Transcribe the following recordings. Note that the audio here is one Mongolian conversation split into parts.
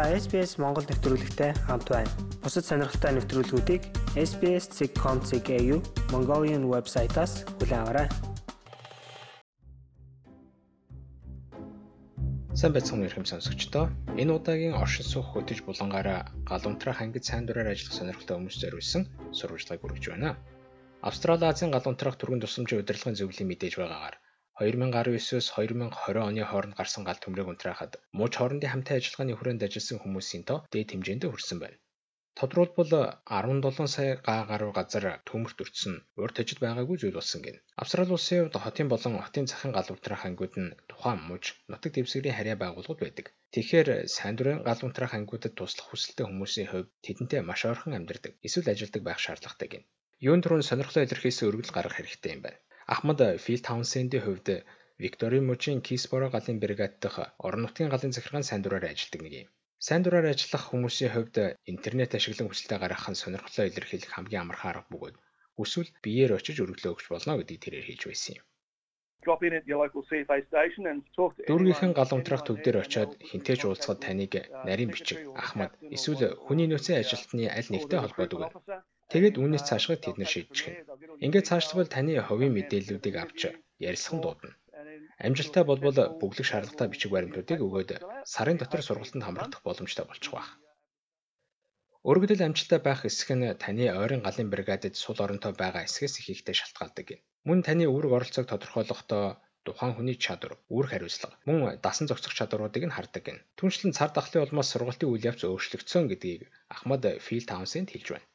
Та SBS Монгол нэвтрүүлэгтэй хамт байна. Бусад сонирхолтой нэвтрүүлгүүдийг SBS.com.cg Mongolian вебсайтаас хүлээн аваарай. Сайн байцгаана уу хэм сонсогчдоо. Энэ удаагийн оршин суух хөтөж булангаараа галуунтрах ангид сайн дураар ажиллах сонирхолтой хүмүүс зориулсан сурвалжлагыг хүргэж байна. Австрали Азийн галуунтрах түргэн тусламжийн удирдлагын зөвлөлийн мэдээж байгаагаар 2019-с 2020 оны хооронд гарсан гал төмрийг унтраахад мууч хоорондын хамтын ажиллагааны хүрээнд ажилласан хүмүүсийн тоо дээд хэмжээнд хүрсэн байна. Тодорхойлбол 17 сая га гаруй газар төмөрт өртсөн урд тажид байгаагүй зүйл болсон гин. Австрали улсын хувьд хотын болон хотын захын гал унтраах ангиуд нь тухайн мууч нутаг дэвсгэрийн харьяа байгууллагууд байдаг. Тэгэхээр сайн дурын гал унтраах ангиудад туслах хүсэлтэй хүмүүсийн хувьд тэдэнтэй маш ойрхон амьдардаг, эсвэл ажилдаг байх шаардлагатай гин. Юун түрүүн сонирхлоо илэрхийлсэн өргөл гаргах хэрэгтэй юм байна. Ахмад Фил Таунсендийн хувьд Викторийн мужийн Кисборо галын бригад дахь орон нутгийн галын захиргааны сайн дураар ажилладаг нэг юм. Сайн дураар ажиллах хүмүүсийн хувьд интернет ашиглан хүсэлтэд гаргах нь сонирхлоо илэрхийлэх хамгийн амархан арга бөгөөд эсвэл биеэр очиж өргөлөө өгч болно гэдгийг тэрээр хэлж байсан юм. Дүүргийнхэн гал унтраах төв дээр очиод хинтээж уулзахад таныг нарийн бичиг, ахмад эсвэл хүний нөөцийн ажилтны аль нэгтэй холбоодог. Тэгээд үүнээс цаашгаа тэд нар шийдчих юм. Ингээд цаашлбал таны хувийн мэдээллүүдийг авч ярилцах нь дуудана. Амжилттай болбол бүглэх шаардлагатай бичиг баримтуудыг өгөөд сарын дотор сургалтанд хамрагдах боломжтой болчих واخ. Өргөдөл амжилттай байх эсэх нь таны ойрын галын бригадад сул оронтой байгаа эсгээс их ихтэй шалтгаалдаг юм. Мөн таны үүрэг оролцоог тодорхойлохдоо тухайн хүний чадвар, үүрэг хариуцлага, мөн дасан зохицох чадваруудыг нь хардаг гин. Түншлэн цар тахлын улмаас сургалтын үйл явц өөрчлөгдсөн гэдгийг Ахмад Фил Таунсенд хэлж байна.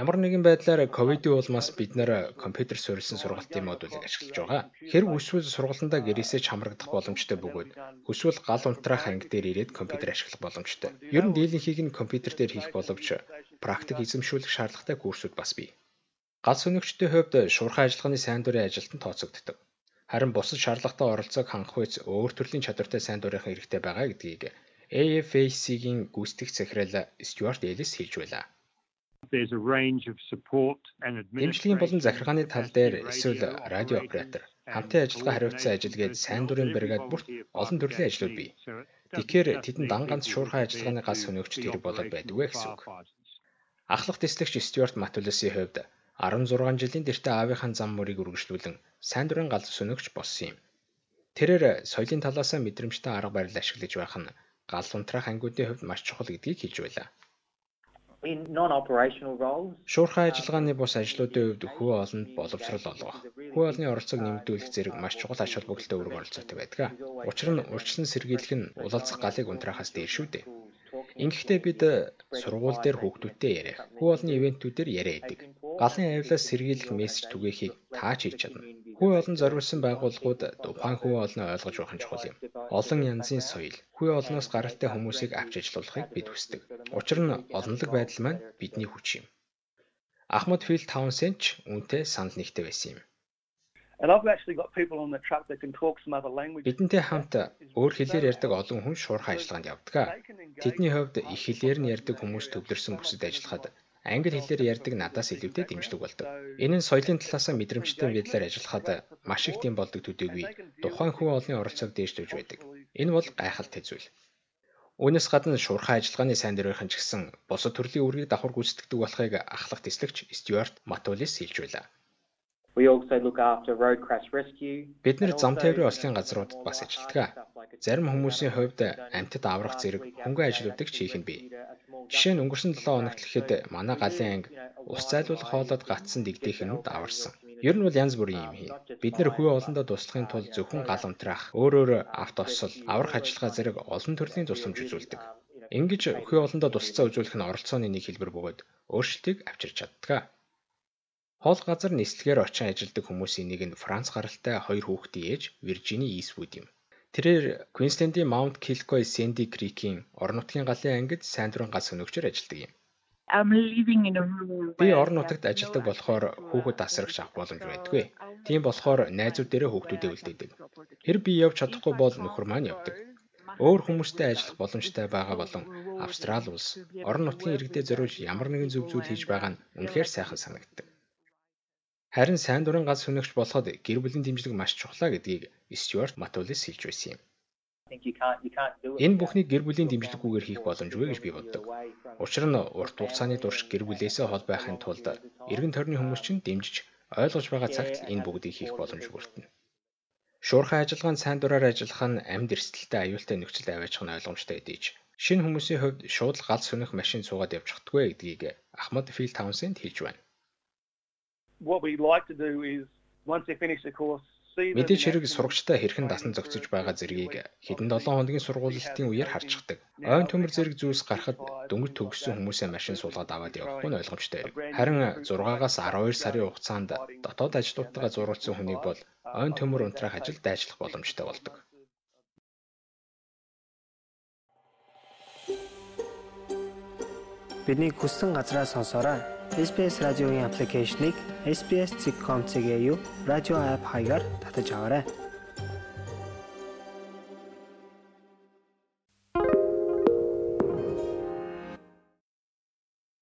Ямар нэгэн байдлаар ковидын улмаас бид нэр компьютер суурилсан сургалтын модулийг ашиглаж байгаа. Хэрэг үсвэл сургалтандаа гэрээсээ ч хамрагдах боломжтой бөгөөд хүсвэл гал унтраах анги дээр ирээд компьютер ашиглах боломжтой. Ер нь дийлэнхийг нь компьютер дээр хийх боловч практик эзэмшүүлэх шаардлагатай курсууд бас бий. Гал сүнэгчдийн хувьд шуурхай ажиллагааны сайн дурын ажилтан тооцогддог. Харин бусад шаардлагатай оролцоог хангах үеч өөр төрлийн чадвартай сайн дурынхан хэрэгтэй байгаа гэдгийг AFAC-гийн гүйцэтгэх захирал Стюарт Элис хэлж байлаа. Дэмжлэгийн болон захиргааны тал дээр эсвэл радио оператор хамтын ажиллагаа хариуцсан ажилгээд сайн дурын бригад бүрт олон төрлийн ажлууд бий. Тэгэхээр тэдэнд дан ганц шуурхай ажиллагааны гал сүнөгч хэрэг болоод байдгүй гэсэн үг. Ахлах дэслэгч Стюарт Матулесийн хувьд 16 жилийн тэртээ аавынхаа зам мөрийг үргэлжлүүлэн сайн дурын гал сүнөгч болсон юм. Тэрээр соёлын талаас мэдрэмжтэй арга барил ашиглаж байх нь гал унтраах ангиудын хувьд маш чухал гэдгийг хэлж байлаа. Шуурхай ажиллагааны бус ажлуудын хувьд хүү олонд боловсрол олгох, хүү олонны оролцоог нэмэгдүүлэх зэрэг маш чухал ач холбогдолтой үүрэг оролцоотой байдаг. Учир нь урьдчилан сэргийлэх нь улалцах галыг унтраахаас дээр шүү дээ. Ингэхдээ бид сургууль дээр хүүхдүүдтэй яриа, хүү олонны ивэнтүүдээр яриа идэг. Галын авилаас сэргийлэх мессеж түгээхийг таач хийж чадна. Хүү олон зориулсан байгууллагууд тухайн хүү олноо ойлгож байх нь чухал юм. Олон янзын соёл, хүү олноос гаралтай хүмүүсийг авч ажиллуулахыг бид хүсдэг. Учир нь олонлог байдал маань бидний хүч юм. Ахмад Фил Таунсенд ч үүнтэй санал нэгтэй байсан юм. Бидэнтэй хамт өөр хэлээр ярьдаг олон хүн шуурхай ажиллагаанд явдаг. Тэдний хувьд их хэлээр нь ярьдаг хүмүүс төвлөрсөн бүсэд ажиллахад англи хэлээр ярьдаг надаас илүүтэй дэмжлэг болдог. Энэ нь соёлын талаас мэдрэмжтэй байдлаар ажиллахад маш их тийм болдог төдийгүй тухайн хүн олонний оролцоог дээшлүүлж байдаг. Энэ бол гайхалтай зүйл. Үүнээс гадна шуурхай ажиллагааны сайн дөрвийнхэн ч гэсэн бусад төрлийн үүргийг давхар гүйцэтгэдэг болохыг ахлах тэслэгч Стюарт Матулис хэлж байлаа. Бид нэр зам тээврийн ослын газруудад бас ажилладаг. Зарим хүмүүсийн хувьд амьтад аврах зэрэг хөнгөн ажлуудыг хийх нь бий. Жишээ нь өнгөрсөн 7 хоногт л ихэд манай галын анги ус зайлуулах хоолойд гацсан дэгдэхэнүүд аварсан. Ер нь бол янз бүрийн юм хий. Бид нэр хүү олондоо туслахын тулд зөвхөн гал унтраах, өөр өөр автосол, аврах ажиллагаа зэрэг олон төрлийн тусламж үзүүлдэг. Ингэж хүү олондоо тусалцаа үзүүлэх нь оролцооны нэг хэлбэр бөгөөд өөрчлөлтийг авчирч чаддаг. Хоол газар нислэгээр очин ажилладаг хүмүүсийн нэг нь Франц гаралтай хоёр хүүхдийн ээж Виржини Исвуд юм. Тэрээр Квинслендийн Маунт Килкой Сэнди Крикийн орон нутгийн галын ангид сайн дуран гал сөнөгчөөр ажилладаг юм. Би орон нутагт ажилладаг болохоор хүүхэд асрагч авах боломж байдгүй. Тийм болохоор найзууд дээрээ хүүхдүүдээ үлдээдэг. Хэр би явж чадахгүй бол нөхөр маань явдаг. Өөр хүмүүстэй ажиллах боломжтой байгаа болон Австрали улс орон нутгийн иргэдэд зориулж ямар нэгэн зөв зүйл хийж байгаа нь үнэхээр сайхан санагддаг. Харин сайн дурын ганц сүнэгч болоход гэр бүлийн дэмжлэг маш чухлаа гэдгийг Стюарт Матулис хэлж байсан юм. Энэ бүхнийг гэр бүлийн дэмжлэггүйгээр хийх боломжгүй гэж би боддог. Учир нь урт хугацааны турш гэр бүлээсээ хол байхын тулд эргэн тойрны хүмүүс чинь дэмжиж ойлгож байгаа цагт энэ бүгдийг хийх боломж бүртэнэ. Шуурхай ажиллагаанд сайн дураар ажиллах нь амьд эрсдэлтэй аюултай нөхцөлд аваачих нь ойлгомжтой эдийч. Шинэ хүмүүсийн хувьд шууд галз сунах машин суугаад явчихдаггүй гэдгийг Ахмад Фил Таунсенд хэлж байна. What we like to do is once they finish the course Мэдээж хэрэг сурагчтай хэрхэн дасан зохицож байгаа зэргийг хэдэн 7 хоногийн сургуулилтын үеэр харцдаг. Ойн төмөр зэрэг зүйлс гарахад дөнгөж төгссөн хүмүүсээ машин суулгаад аваад явах нь ойлгомжтой. Харин 6-аас 12 сарын хугацаанд дотоод ажлуудтайгаа зурулсан хүнийг бол ойн төмөр унтраах ажилд ажиллах боломжтой болдог. Бидний хүссэн газраа сонсоорой. SBS радиогийн аппликейшнийг SBS.com.cg радио апп хаягаар татаж аваарай.